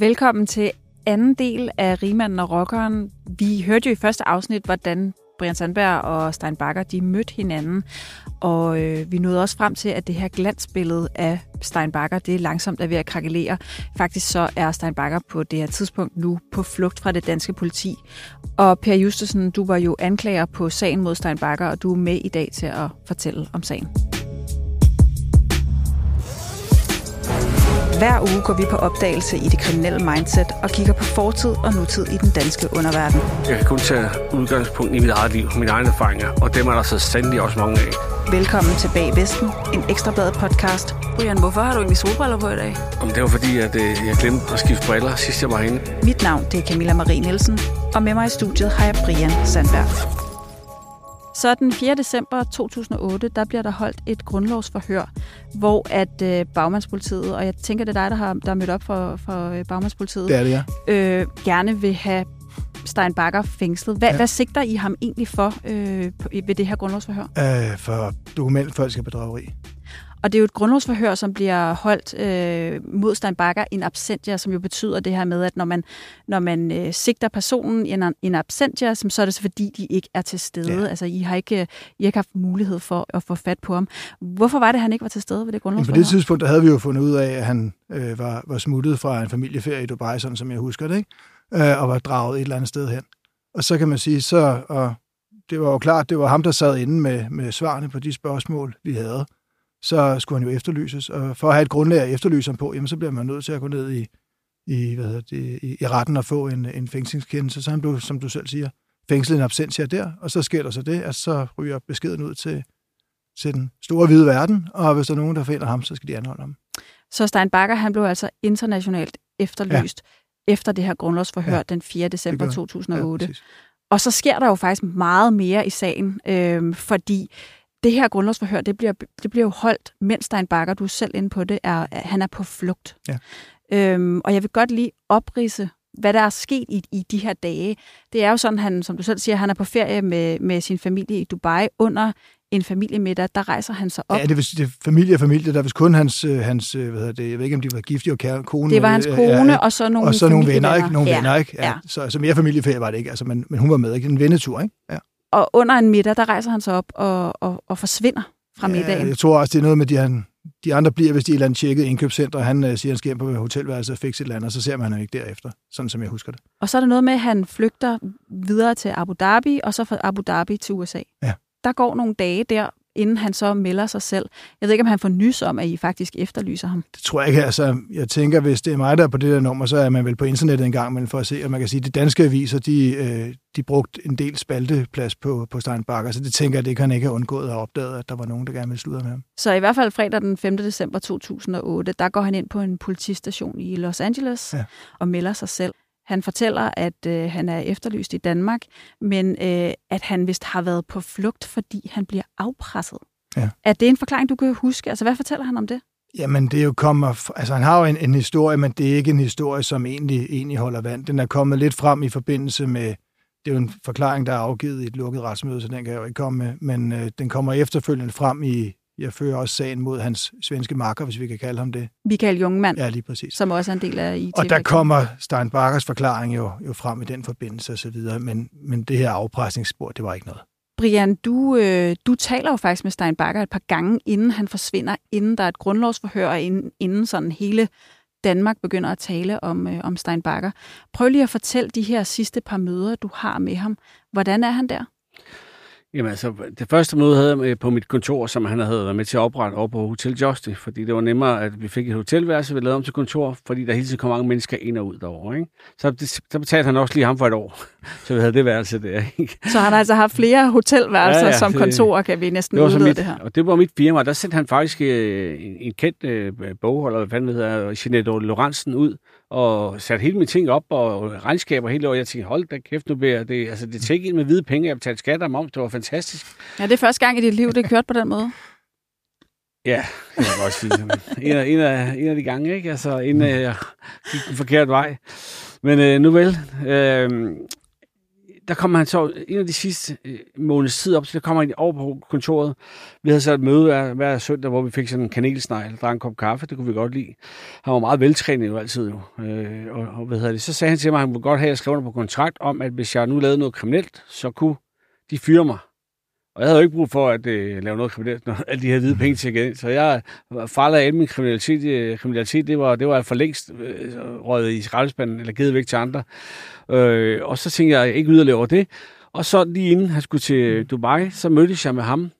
Velkommen til anden del af Rimanden og Rockeren. Vi hørte jo i første afsnit, hvordan Brian Sandberg og Stein Bakker, de mødte hinanden. Og øh, vi nåede også frem til, at det her glansbillede af Stein Bakker, det er langsomt er ved at krakelere. Faktisk så er Stein Bakker på det her tidspunkt nu på flugt fra det danske politi. Og Per Justesen, du var jo anklager på sagen mod Stein Bakker, og du er med i dag til at fortælle om sagen. Hver uge går vi på opdagelse i det kriminelle mindset og kigger på fortid og nutid i den danske underverden. Jeg kan kun tage udgangspunkt i mit eget liv, mine egne erfaringer, og dem er der så sandelig også mange af. Velkommen til Bag Vesten, en ekstrabladet podcast. Brian, hvorfor har du egentlig solbriller på i dag? Om det var fordi, at øh, jeg glemte at skifte briller sidst jeg var herinde. Mit navn det er Camilla Marie Nielsen, og med mig i studiet har jeg Brian Sandberg. Så den 4. december 2008, der bliver der holdt et grundlovsforhør, hvor at øh, bagmandspolitiet, og jeg tænker, det er dig, der har der er mødt op for, for øh, bagmandspolitiet, det er det, ja. øh, gerne vil have Stein Bakker fængslet. Hvad, ja. hvad sigter I ham egentlig for øh, ved det her grundlovsforhør? Øh, for dokumentfolk bedrageri. Og det er jo et grundlovsforhør, som bliver holdt øh, mod Stein Bakker in absentia, som jo betyder det her med, at når man, når man øh, sigter personen in, in absentia, så er det så fordi, de ikke er til stede. Ja. Altså, I har, ikke, I har ikke haft mulighed for at få fat på ham. Hvorfor var det, at han ikke var til stede ved det grundlovsforhør? På det tidspunkt, der havde vi jo fundet ud af, at han øh, var, var smuttet fra en familieferie i Dubai, sådan som jeg husker det, ikke? Øh, og var draget et eller andet sted hen. Og så kan man sige, så, og det var jo klart, det var ham, der sad inde med, med svarene på de spørgsmål, vi havde så skulle han jo efterlyses. Og for at have et grundlag at efterlyse ham på, jamen, så bliver man nødt til at gå ned i, i, hvad hedder det, i, i retten og få en, en fængslingskendelse. Så han blev, som du selv siger, fængslet en absentia der, og så sker der så det, at så ryger beskeden ud til, til den store hvide verden, og hvis der er nogen, der finder ham, så skal de anholde ham. Så Stein Bakker, han blev altså internationalt efterlyst ja. efter det her grundlovsforhør ja. den 4. december 2008. Ja, og så sker der jo faktisk meget mere i sagen, øh, fordi det her grundlovsforhør, det bliver, det bliver jo holdt, mens Stein Bakker, du er selv inde på det, er, han er på flugt. Ja. Øhm, og jeg vil godt lige oprise, hvad der er sket i, i de her dage. Det er jo sådan, han, som du selv siger, han er på ferie med, med sin familie i Dubai under en familiemiddag, der rejser han sig op. Ja, det er, det er familie og familie, der er vist kun hans, øh, hans øh, hvad hedder det, jeg ved ikke, om de var giftige og kære, kone. Det var hans kone, ja, og så nogle Og så nogle venner, ikke? Nogle ja. venner, ikke? Ja. ja. Så altså, mere familieferie var det ikke, altså, men, men hun var med, ikke? En vennetur, ikke? Ja og under en middag, der rejser han sig op og, og, og forsvinder fra ja, middagen. Jeg tror også, det er noget med, de, han, de andre bliver, hvis de er et eller andet tjekket indkøbscenter, og han uh, siger, han skal hjem på hotelværelset og fikse et eller andet, og så ser man ham ikke derefter, sådan som jeg husker det. Og så er der noget med, at han flygter videre til Abu Dhabi, og så fra Abu Dhabi til USA. Ja. Der går nogle dage der, inden han så melder sig selv. Jeg ved ikke, om han får nys om, at I faktisk efterlyser ham. Det tror jeg ikke. Altså, jeg tænker, hvis det er mig, der er på det der nummer, så er man vel på internettet en gang, men for at se, og man kan sige, at de danske aviser, de, øh, de brugte en del spalteplads på, på Stein Bakker, så det tænker jeg, det kan han ikke have undgået at opdage, at der var nogen, der gerne ville sludre med ham. Så i hvert fald fredag den 5. december 2008, der går han ind på en politistation i Los Angeles ja. og melder sig selv. Han fortæller, at øh, han er efterlyst i Danmark, men øh, at han vist har været på flugt, fordi han bliver afpresset. Ja. Er det en forklaring, du kan huske? Altså, hvad fortæller han om det? Jamen, det er jo kommer... Altså, han har jo en, en historie, men det er ikke en historie, som egentlig, egentlig holder vand. Den er kommet lidt frem i forbindelse med... Det er jo en forklaring, der er afgivet i et lukket retsmøde, så den kan jeg jo ikke komme med. Men øh, den kommer efterfølgende frem i, jeg fører også sagen mod hans svenske marker, hvis vi kan kalde ham det. Michael Jungmann, ja, lige præcis. som også er en del af IT. Og der kommer Stein Bakkers forklaring jo, jo frem i den forbindelse osv., men, men det her afpresningsspor, det var ikke noget. Brian, du, øh, du taler jo faktisk med Stein Bakker et par gange, inden han forsvinder, inden der er et grundlovsforhør, og inden, inden sådan hele Danmark begynder at tale om, øh, om Stein Bakker. Prøv lige at fortælle de her sidste par møder, du har med ham. Hvordan er han der? Jamen altså, det første møde havde jeg på mit kontor, som han havde været med til at oprette over på Hotel Justy, fordi det var nemmere, at vi fik et hotelværelse, vi lavede om til kontor, fordi der hele tiden kom mange mennesker ind og ud derovre. Ikke? Så, det, så betalte han også lige ham for et år, så vi havde det værelse der. Ikke? Så han har altså haft flere hotelværelser ja, ja, som kontor, kan vi næsten det mit, det her. Og det var mit firma, der sendte han faktisk øh, en, en kendt øh, bogholder, hvad fanden hedder, Jeanette Lorentzen ud, og satte hele mine ting op og regnskaber hele året. Jeg tænkte, hold da kæft, nu bliver det, altså det tæk ind med hvide penge, jeg betalte skatter om, det var fantastisk. Ja, det er første gang i dit liv, det kørt på den måde. Ja, det kan jeg godt sige. En af, en, af, en af de gange, ikke? Altså, inden jeg gik den forkerte vej. Men øh, nu vel, øh, der kommer han så en af de sidste øh, måneds tid op, så der kommer han over på kontoret. Vi havde så et møde hver, hver søndag, hvor vi fik sådan en kanelsnegl, drak en kop kaffe, det kunne vi godt lide. Han var meget veltrænet jo altid jo. Øh, og, og, hvad hedder det, så sagde han til mig, at han ville godt have, at jeg skrev under på kontrakt om, at hvis jeg nu lavede noget kriminelt, så kunne de fyre mig. Og jeg havde jo ikke brug for at øh, lave noget kriminelt, når alle de her hvide penge til igen. Så jeg farlede af min kriminalitet. Øh, kriminalitet, det var, det var for længst øh, røget i skraldespanden, eller givet væk til andre. Øh, og så tænkte jeg ikke yderligere over det. Og så lige inden han skulle til Dubai, så mødtes jeg med ham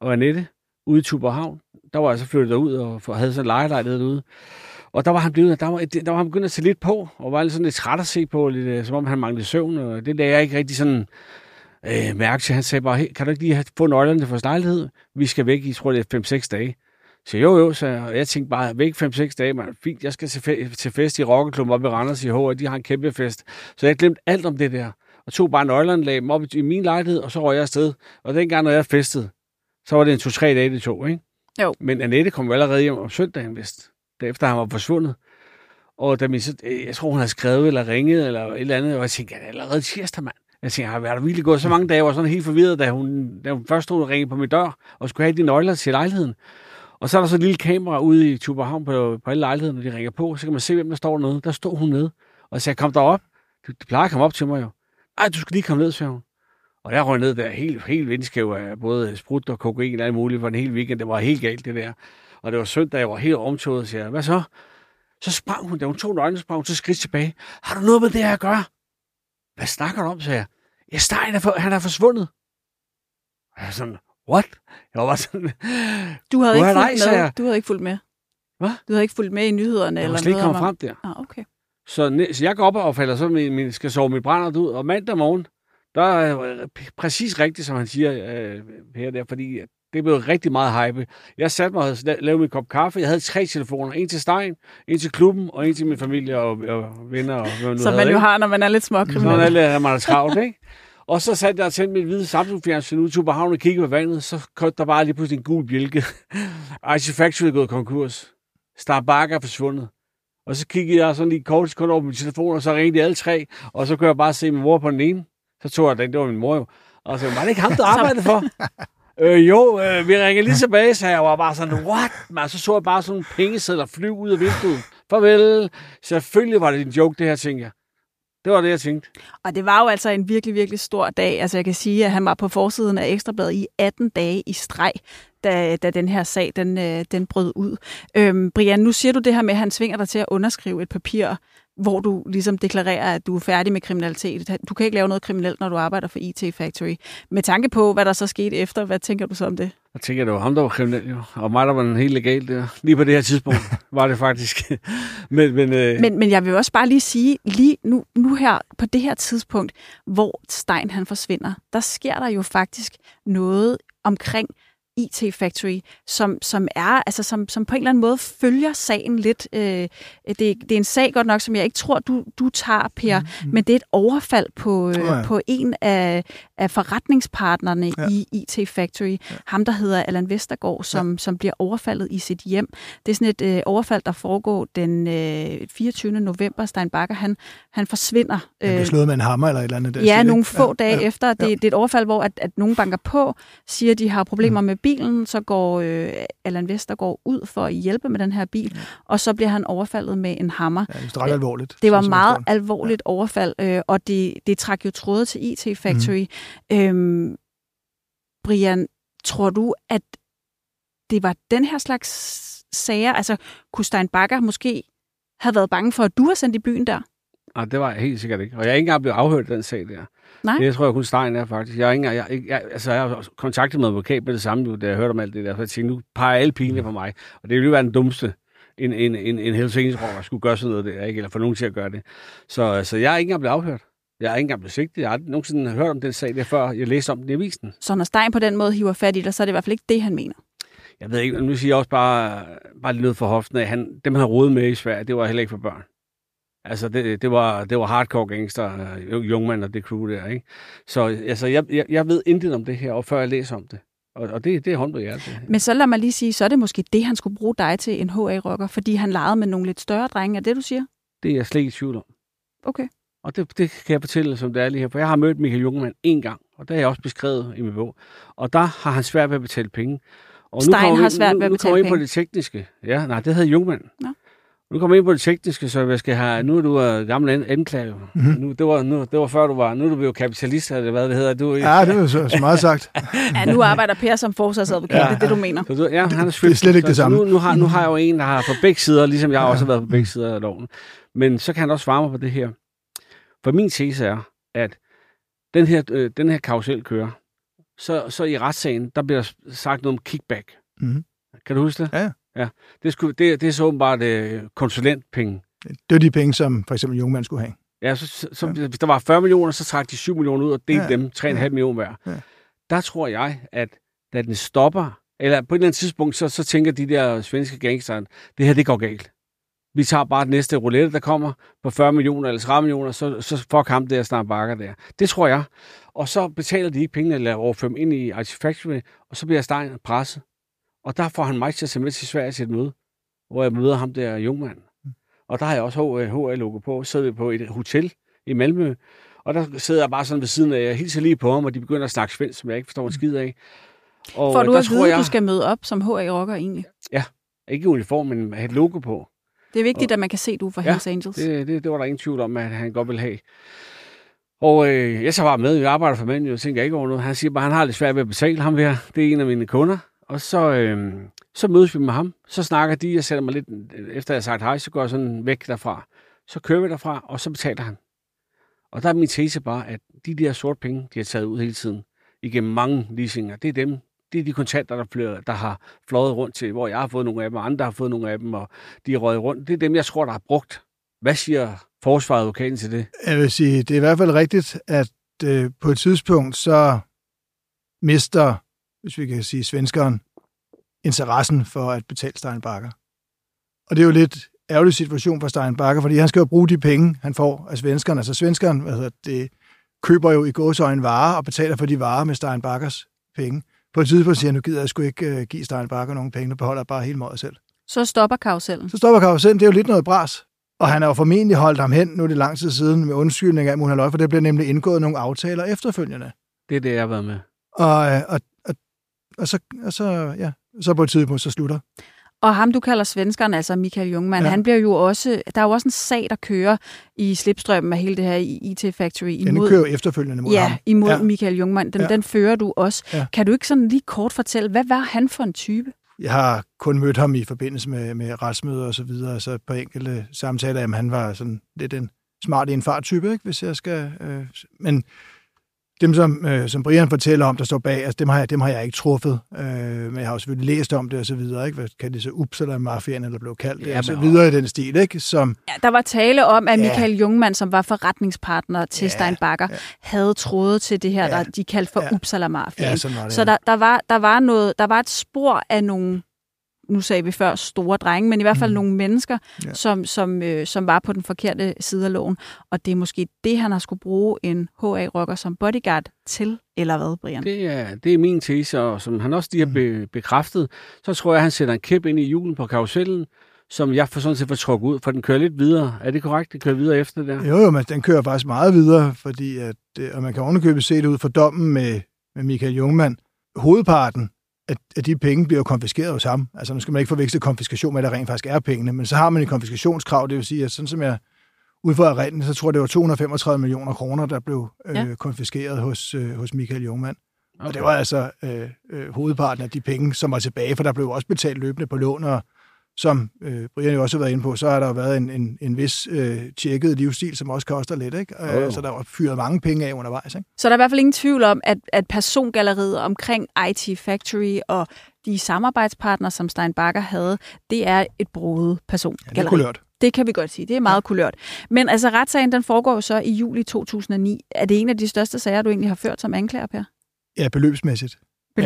og Annette ude i Tuberhavn. Der var jeg så flyttet ud og havde sådan en lejelejlighed derude. Og der var han blevet, der var, der var han begyndt at se lidt på, og var lidt sådan lidt træt at se på, lidt, øh, som om han manglede søvn, og det lagde jeg ikke rigtig sådan øh, mærke til. Han sagde bare, hey, kan du ikke lige få nøglerne til vores lejlighed? Vi skal væk i, tror det er 5-6 dage. Så jo, jo, så jeg, jeg tænkte bare, væk 5-6 dage, man. Fint, jeg skal til fest i Rockerklubben op i Randers i H, de har en kæmpe fest. Så jeg glemte alt om det der, og tog bare nøglerne, lagde dem op i min lejlighed, og så røg jeg afsted. Og dengang, når jeg festede, så var det en to-tre dage, det tog, ikke? Jo. Men Annette kom jo allerede hjem om søndagen, vist, efter han var forsvundet. Og da min, jeg tror, hun havde skrevet eller ringet eller et eller andet, og jeg tænkte, er det allerede tirsdag, mand? Jeg tænkte, har der virkelig gået så mange dage? Jeg var sådan helt forvirret, da hun, da hun først stod og ringede på min dør, og skulle have de nøgler til lejligheden. Og så er der så et lille kamera ude i Tuberhavn på, på alle lejlighederne, når de ringer på, så kan man se, hvem der står nede. Der stod hun nede. Og jeg sagde, kom derop. Du, du plejer at komme op til mig jo. Ej, du skal lige komme ned, sagde hun. Og jeg røg ned der helt, helt vindskæv af både sprut og kokain og alt muligt for en hel weekend. Det var helt galt, det der. Og det var søndag, jeg var helt omtoget, siger hvad så? Så sprang hun, da hun tog nøglen, sprang hun så skridt tilbage. Har du noget med det her at gøre? Hvad snakker du om, sagde jeg. Ja, Stein er, for, han er forsvundet. Og jeg sådan, what? Jeg var sådan, du havde, ikke fulgt med. Jeg. du havde ikke fulgt med. Hvad? Du havde ikke fulgt med i nyhederne? Jeg var slet ikke kommet frem der. Ah, okay. Så, så jeg går op og falder, så min, min, skal sove mit brænder ud, og mandag morgen, der er præcis rigtigt, som han siger øh, her der, fordi det blev rigtig meget hype. Jeg satte mig og lavede min kop kaffe. Jeg havde tre telefoner. En til Stein, en til klubben, og en til min familie og, og venner. Og hvad Som man havde, jo ikke? har, når man er lidt småkriminel. Når man er, man er travlt, ikke? Og så satte jeg og tændte mit hvide Samsung-fjernsyn ud til Tuberhavn og kiggede på vandet. Så kom der bare lige pludselig en gul bjælke. Ice Factory er gået konkurs. Starbucks er forsvundet. Og så kiggede jeg sådan lige kort sekund over på min telefon, og så ringede de alle tre. Og så kunne jeg bare se min mor på den ene. Så tog jeg den, det var min mor jo. Og så var det ikke ham, der arbejdede for? Øh, jo, øh, vi ringer lige tilbage, så jeg var bare sådan, what? Men så så jeg bare sådan en pengeseddel flyve ud af vinduet. Farvel. Selvfølgelig var det en joke, det her, tænkte jeg. Det var det, jeg tænkte. Og det var jo altså en virkelig, virkelig stor dag. Altså jeg kan sige, at han var på forsiden af Ekstrabladet i 18 dage i streg, da, da den her sag den, øh, den brød ud. Øhm, Brian, nu siger du det her med, at han svinger dig til at underskrive et papir, hvor du ligesom deklarerer, at du er færdig med kriminalitet. Du kan ikke lave noget kriminelt, når du arbejder for IT Factory. Med tanke på, hvad der så skete efter, hvad tænker du så om det? Jeg tænker, det var ham, der var kriminel, jo. og mig, der var en helt legal der. Lige på det her tidspunkt var det faktisk. men, men, øh... men, men jeg vil også bare lige sige, lige nu, nu her, på det her tidspunkt, hvor Stein han forsvinder, der sker der jo faktisk noget omkring IT Factory, som, som er, altså som, som på en eller anden måde følger sagen lidt. Øh, det, det er en sag godt nok, som jeg ikke tror, du, du tager, Per, mm-hmm. men det er et overfald på, øh, oh, ja. på en af, af forretningspartnerne ja. i IT Factory. Ja. Ham, der hedder Allan Vestergaard, som, ja. som bliver overfaldet i sit hjem. Det er sådan et øh, overfald, der foregår den øh, 24. november. Stein Bakker, han, han forsvinder. Han bliver øh, slået med en hammer eller et eller andet. Der ja, nogle få ja, dage ja, efter. Det, ja. det er et overfald, hvor at, at nogen banker på, siger, at de har problemer mm. med bilen, så går øh, Allan Vestergaard ud for at hjælpe med den her bil, ja. og så bliver han overfaldet med en hammer. Ja, det er ret alvorligt. Det var meget alvorligt ja. overfald, øh, og det, det trak jo tråde til IT Factory. Mm. Øhm, Brian, tror du, at det var den her slags sager? Altså, kunne Stein Bakker måske have været bange for, at du har sendt i byen der? Nej, det var jeg helt sikkert ikke. Og jeg er ikke engang blevet afhørt den sag der. Nej. Det tror jeg kun Stein er, faktisk. Jeg, er ikke, jeg, jeg, altså, jeg har kontaktet med advokat med det samme, da jeg hørte om alt det der. Så jeg tænkte, nu peger alle pilene på mig. Og det ville jo være den dummeste, en, en, en, en helseindskrover skulle gøre sådan noget der, ikke? eller få nogen til at gøre det. Så, så jeg er ikke engang blevet afhørt. Jeg er ikke engang blevet sigtet. Jeg har aldrig nogensinde hørt om den sag der, før jeg læste om den i avisen. Så når Stein på den måde hiver fat i dig, så er det i hvert fald ikke det, han mener? Jeg ved ikke, nu siger jeg også bare, bare lidt for hoften af, han, dem han har rodet med i Sverige, det var heller ikke for børn. Altså, det, det, var, det var hardcore gangster, Jungmann og det crew der, ikke? Så altså, jeg, jeg, jeg ved intet om det her, og før jeg læser om det. Og, og det, det er hånd på hjertet. Men så lad mig lige sige, så er det måske det, han skulle bruge dig til en HA-rocker, fordi han legede med nogle lidt større drenge. Er det, du siger? Det er jeg slet ikke i tvivl om. Okay. Og det, det kan jeg fortælle, som det er lige her. For jeg har mødt Michael Jungmann en gang, og det har jeg også beskrevet i min bog. Og der har han svært ved at betale penge. Og Stein har svært ved at betale penge. Nu kommer ind på det tekniske. Ja, nej, det havde Jungmann. Ja. Nu kommer vi ind på det tekniske, så jeg skal have, nu er du uh, gammel anklage. Mm-hmm. Nu, det, var, nu, det var før du var, nu er du jo kapitalist, eller hvad det hedder. Du, ja, det er så, så meget sagt. ja, nu arbejder Per som forsvarsadvokat, ja. det er det, du mener. Så, du, ja, han er, det er slet ikke det samme. Nu, nu, har, nu har jeg jo en, der har på begge sider, ligesom jeg ja. også har været på begge sider af loven. Men så kan han også svare mig på det her. For min tese er, at den her, øh, den her karusel kører, så, så i retssagen, der bliver sagt noget om kickback. Mm-hmm. Kan du huske det? Ja. Ja, det, skulle, det, det er så åbenbart uh, konsulentpenge. Det er de penge, som for eksempel Jungmann skulle have. Ja, så, så, ja. hvis der var 40 millioner, så trak de 7 millioner ud og delte ja. dem 3,5 ja. millioner hver. Ja. Der tror jeg, at da den stopper, eller på et eller andet tidspunkt, så, så tænker de der svenske gangster, det her, det går galt. Vi tager bare den næste roulette, der kommer på 40 millioner eller 30 millioner, så, så får kamp der snart bakker der. Det tror jeg. Og så betaler de ikke pengene, eller overfører dem ind i Artifactory, og så bliver Stein presset. Og der får han mig til at se med til Sverige til et møde, hvor jeg møder ham der Jungmann. Og der har jeg også HA-logo på. Så sidder vi på et hotel i Malmø, og der sidder jeg bare sådan ved siden af, jeg hilser lige på ham, og de begynder at snakke svensk, som jeg ikke forstår en skid af. Og Får du at vide, jeg... du skal møde op som HA-rocker egentlig? Ja, ikke i uniform, men have et logo på. Det er vigtigt, og, at man kan se, at du er fra ja, Hells Angels. Det, det, det var der ingen tvivl om, at han godt vil have. Og øh, jeg så bare med, jeg arbejder for mænd, jeg tænker ikke over noget. Han siger bare, at han har lidt svært ved at betale ham ved. Det er en af mine kunder. Og så, øh, så mødes vi med ham. Så snakker de, jeg sætter mig lidt, efter jeg har sagt hej, så går jeg sådan væk derfra. Så kører vi derfra, og så betaler han. Og der er min tese bare, at de der sorte penge, de har taget ud hele tiden, igennem mange leasinger, det er dem, det er de kontanter, der, bliver, der har fløjet rundt til, hvor jeg har fået nogle af dem, og andre har fået nogle af dem, og de er røget rundt. Det er dem, jeg tror, der har brugt. Hvad siger forsvaradvokaten til det? Jeg vil sige, det er i hvert fald rigtigt, at øh, på et tidspunkt, så mister hvis vi kan sige svenskeren, interessen for at betale Steinbacher. Og det er jo lidt ærgerlig situation for Steinbacher, fordi han skal jo bruge de penge, han får af svenskerne. Altså svenskeren hvad hedder det, køber jo i gåsøjne varer og betaler for de varer med Steinbachers penge. På et tidspunkt siger han, nu gider jeg sgu ikke uh, give Steinbacher nogen penge, nu beholder jeg bare hele måde selv. Så stopper karusellen. Så stopper karusellen. Det er jo lidt noget bras. Og han har jo formentlig holdt ham hen, nu er det lang tid siden, med undskyldning af Munhaløj, for det bliver nemlig indgået nogle aftaler efterfølgende. Det er det, jeg har været med. Og, øh, og, og og så, og så, ja, så på et tidspunkt, så slutter. Og ham, du kalder svenskeren, altså Michael Jungmann, ja. han bliver jo også, der er jo også en sag, der kører i slipstrømmen af hele det her IT Factory. Imod, den kører efterfølgende mod ja, ham. imod ja. Michael Jungmann. Den, ja. den fører du også. Ja. Kan du ikke sådan lige kort fortælle, hvad var han for en type? Jeg har kun mødt ham i forbindelse med, med retsmøder og så videre, så på enkelte samtaler, jamen han var sådan lidt en smart infarttype, ikke, hvis jeg skal... Øh, men dem, som, øh, som Brian fortæller om, der står bag, altså dem har jeg, dem har jeg ikke truffet, øh, men jeg har jo selvfølgelig læst om det og så videre, ikke? Hvad kan det så Uppsala mafiaen eller blev kaldt det, ja, og så videre i den stil, ikke? Som, ja, der var tale om, at Michael ja. Jungmann, som var forretningspartner til ja, Steinbacher, ja. havde troet til det her, ja. der de kaldte for ja. Uppsala mafiaen. Ja, var det, så der, der, var, der, var noget, der var et spor af nogle nu sagde vi før store drenge, men i hvert fald mm. nogle mennesker, ja. som, som, øh, som var på den forkerte side af loven. Og det er måske det, han har skulle bruge en HA-rocker som bodyguard til, eller hvad, Brian? Det er, det er min tese, og som han også lige har be, bekræftet, så tror jeg, han sætter en kæp ind i julen på karusellen, som jeg for sådan set får trukket ud, for den kører lidt videre. Er det korrekt? Den kører videre efter det? Jo, jo, men den kører faktisk meget videre, fordi at, øh, og man kan ovenikøbet se det ud for dommen med, med Michael Jungmann. Hovedparten at, at de penge bliver konfiskeret hos ham. Altså nu skal man ikke forveksle konfiskation med, at der rent faktisk er pengene, men så har man et konfiskationskrav, det vil sige, at sådan som jeg udfører renten, så tror jeg, det var 235 millioner kroner, der blev øh, ja. konfiskeret hos, øh, hos Michael Jungmann. Okay. Og det var altså øh, øh, hovedparten af de penge, som var tilbage, for der blev også betalt løbende på lån, og som øh, Brian jo også har været inde på, så har der jo været en, en, en vis øh, tjekket livsstil, som også koster lidt. Ikke? Øh, oh. Så der var fyret mange penge af undervejs. Ikke? Så der er i hvert fald ingen tvivl om, at, at persongalleriet omkring IT Factory og de samarbejdspartnere, som Steinbacher havde, det er et brudet persongalleri. Ja, det er kulørt. Det kan vi godt sige. Det er meget ja. kulørt. Men altså, retssagen den foregår jo så i juli 2009. Er det en af de største sager, du egentlig har ført som anklager, Per? Ja, beløbsmæssigt.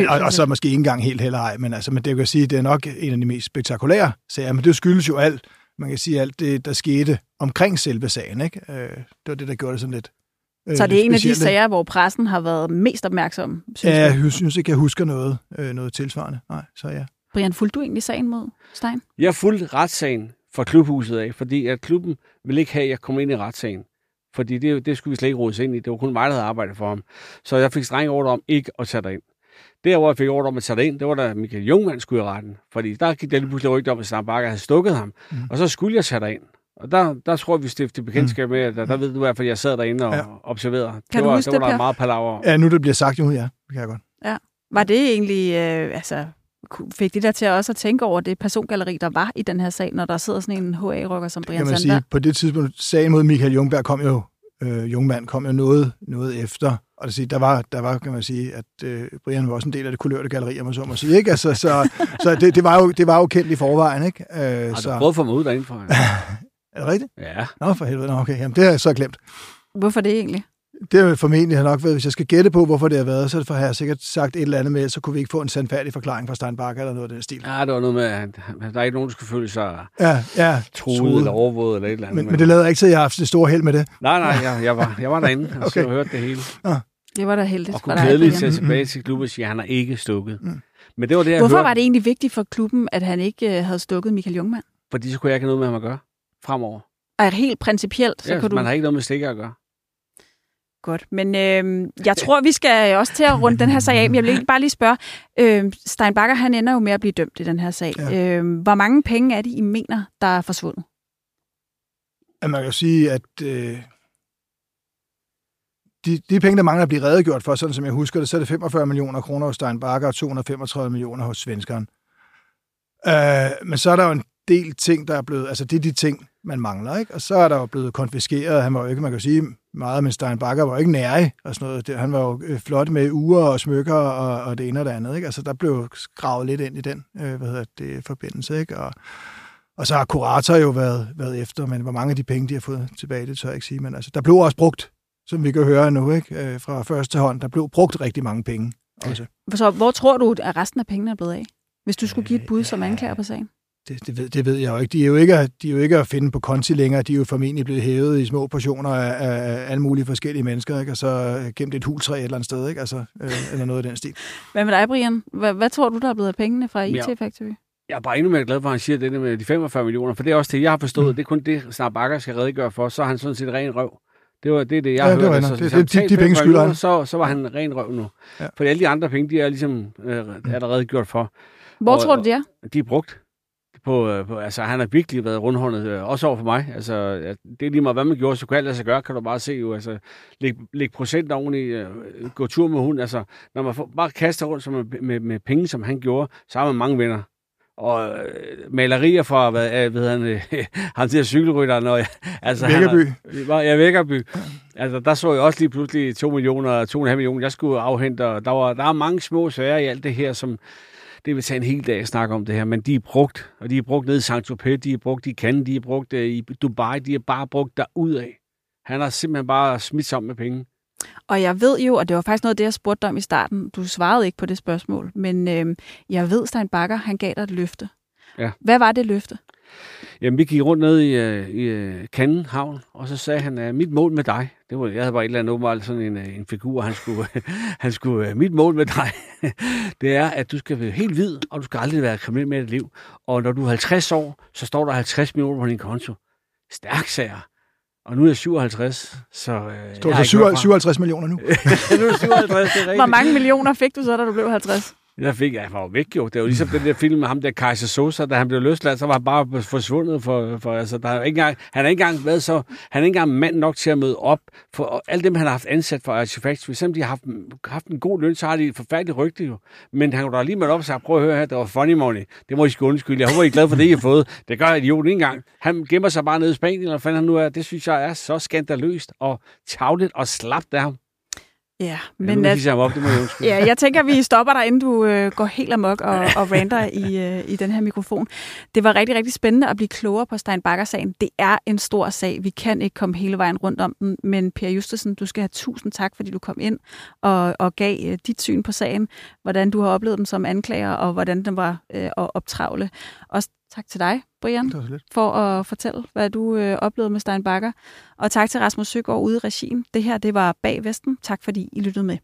Og, og så måske ikke engang helt heller ej, men, altså, men det kan sige, det er nok en af de mest spektakulære sager, men det skyldes jo alt, man kan sige alt det, der skete omkring selve sagen. Ikke? Øh, det var det, der gjorde det sådan lidt øh, Så det er en af de sager, hvor pressen har været mest opmærksom, synes Ja, jeg synes ikke, jeg husker noget, øh, noget tilsvarende. Nej, så ja. Brian, fulgte du egentlig sagen mod Stein? Jeg fulgte retssagen fra klubhuset af, fordi at klubben ville ikke have, at jeg kom ind i retssagen. Fordi det, det skulle vi slet ikke rådes ind i. Det var kun mig, der havde arbejdet for ham. Så jeg fik streng ordre om ikke at tage ind. Der, hvor jeg fik ordre om at tage ind, det var da Michael Jungmann skulle i retten. Fordi der gik der lige pludselig rygte om, at Stam Bakker havde stukket ham. Mm. Og så skulle jeg tage ind. Og der, der tror jeg, vi stiftede bekendtskab med, at der, der ved du i hvert fald, at jeg sad derinde og ja. observerede. Kan det var, huske det, var det, der meget palaver. Ja, nu det bliver sagt jo, ja. Det kan jeg godt. Ja. Var det egentlig, øh, altså, fik det der til også at tænke over det persongalleri, der var i den her sag, når der sidder sådan en HA-rocker som Brian kan man Sandberg? sige, på det tidspunkt, sagen mod Michael Jungberg kom jo, øh, Jungmand kom jo noget, noget efter. Og det sige, der var, der var, kan man sige, at øh, Brian var også en del af det kulørte galleri, om man så må sige. Ikke? Altså, så så det, det, var jo, det var jo kendt i forvejen. Ikke? Øh, Har så, du prøvet at få mig ud derinde for? er det rigtigt? Ja. Nå, for helvede. Nå, okay. Jamen, det har jeg så glemt. Hvorfor det egentlig? Det er formentlig har nok været, hvis jeg skal gætte på, hvorfor det har været, så har jeg sikkert sagt et eller andet med, så kunne vi ikke få en sandfærdig forklaring fra Steinbach eller noget af den stil. Ja, det var noget med, at der er ikke nogen, der skulle føle sig Ja, ja. truet truet. eller overvåget eller et eller andet. Men, men det lader ikke til, at jeg har haft det store held med det. Nej, nej, jeg, jeg, var, jeg var derinde og Okay. okay. hørte det hele. Det var da heldigt Og for kunne glædeligt tage tilbage til klubben og sige, at han har ikke stukket. Mm. Men det var det, jeg Hvorfor hørte, var det egentlig vigtigt for klubben, at han ikke øh, havde stukket Michael Jungmann? fordi så kunne jeg ikke have noget med ham at gøre fremover. Og helt principielt, så Ja, kan du... Man har ikke noget med stikker at gøre. Godt, men øh, jeg tror, vi skal også til at runde den her sag af. Men jeg vil egentlig bare lige spørge, øh, Steinbacher han ender jo med at blive dømt i den her sag. Ja. Ja. Øh, hvor mange penge er det, I mener, der er forsvundet? At man kan jo sige, at øh, de, de penge, der mangler at blive redegjort for, sådan som jeg husker det, så er det 45 millioner kroner hos Steinbacher og 235 millioner hos svenskeren. Øh, men så er der jo en del ting, der er blevet, altså det er de ting, man mangler, ikke? Og så er der jo blevet konfiskeret, han var jo ikke, man kan sige meget, men Steinbacher var jo ikke nære og sådan noget. Han var jo øh, flot med uger og smykker og, og det ene og det andet, ikke? Altså der blev gravet lidt ind i den, øh, hvad hedder det, forbindelse, ikke? Og, og så har kurator jo været, været efter, men hvor mange af de penge, de har fået tilbage, det tør jeg ikke sige. Men altså, der blev også brugt, som vi kan høre nu, ikke? Øh, fra første hånd, der blev brugt rigtig mange penge også. Så hvor tror du, at resten af pengene er blevet af? Hvis du skulle give et bud som anklager på sagen? Det, det, ved, det ved jeg jo ikke. De er jo ikke, de er jo ikke at finde på konti længere. De er jo formentlig blevet hævet i små portioner af, af alle mulige forskellige mennesker, ikke? og så øh, gemt i et hultræ et eller andet sted, ikke? Altså, øh, eller noget af den stil. Hvad med dig, Brian? Hvad, hvad tror du, der er blevet af pengene fra IT Ja. Factory? Jeg er bare endnu mere glad for, at han siger det der med de 45 millioner, for det er også det, jeg har forstået. Mm. Det er kun det, Snart Bakker skal redegøre for, så er han sådan set ren røv. Det var det, er det jeg Ja, har det var altså, Det- det- de- de penge 45 skylder han. Så, så var han ren røv nu. Ja. Ja. For alle de andre penge, de er ligesom øh, er der redegjort for. Hvor Og- tror du, det er? De er brugt. På, øh, på, altså, han har virkelig været rundhåndet, øh, også over for mig. Altså, det er lige meget, hvad man gjorde, så kunne alt lade sig gøre, kan du bare se jo. Altså, læg, læg procent oveni, øh, gå tur med hund. Altså, når man får, bare kaster rundt som med, med, med, penge, som han gjorde, så har man mange venner. Og malerier fra, hvad, ved han, øh, ham til cykelrytteren, og, altså, han Vækkerby. har- Ja, Vækkerby. Altså, der så jeg også lige pludselig 2 millioner, 2,5 millioner, jeg skulle afhente, og der, var, der er mange små sager i alt det her, som det vil tage en hel dag at snakke om det her, men de er brugt, og de er brugt nede i Saint-Tropez, de er brugt i Cannes, de er brugt øh, i Dubai, de er bare brugt derudad. Han har simpelthen bare smidt sammen med penge. Og jeg ved jo, og det var faktisk noget af det, jeg spurgte dig om i starten. Du svarede ikke på det spørgsmål, men øh, jeg ved, Stein Bakker, han gav dig et løfte. Ja. Hvad var det løfte? Jamen, vi gik rundt ned i, øh, i øh, Cannes havn, og så sagde han, at mit mål med dig, det var, jeg havde bare et eller andet åbenbart sådan en, øh, en figur, han skulle, han skulle, øh, mit mål med dig, det er, at du skal være helt hvid, og du skal aldrig være kriminel med dit liv. Og når du er 50 år, så står der 50 millioner på din konto. Stærk sager. Og nu er jeg 57, så... Øh, Står så har ikke 57, noget fra- 57 millioner nu. nu er jeg 57, det er rigtigt. Hvor mange millioner fik du så, da du blev 50? Jeg fik jeg, var jo væk jo. Det var ligesom den der film med ham der Kaiser Sosa, da han blev løsladt, så var han bare forsvundet for, for altså, der er ikke engang, han har ikke engang været så, han er ikke engang mand nok til at møde op for og alle dem, han har haft ansat for Artifacts. For eksempel, de har haft, haft en god løn, så har de et forfærdeligt rygte jo. Men han kunne da lige møde op og sagde, prøv at høre her, det var funny money. Det må I sgu undskylde. Jeg håber, I er glade for det, I har fået. Det gør jo ikke engang. Han gemmer sig bare nede i Spanien, eller hvad fanden han nu er. Det synes jeg er så skandaløst og tavligt og slapt af ham. Ja, Men men nu at, jeg op, det må jeg undskylde. ja, jeg tænker, vi stopper dig, inden du øh, går helt amok og, og ranter i, øh, i den her mikrofon. Det var rigtig, rigtig spændende at blive klogere på Stein Bakker-sagen. Det er en stor sag. Vi kan ikke komme hele vejen rundt om den, men Per Justesen, du skal have tusind tak, fordi du kom ind og, og gav øh, dit syn på sagen, hvordan du har oplevet den som anklager, og hvordan den var øh, at optravle. Også tak til dig, Brian, for at fortælle, hvad du øh, oplevede med Stein Bakker. Og tak til Rasmus Søgaard ude i regien. Det her, det var Bag Vesten. Tak fordi I lyttede med.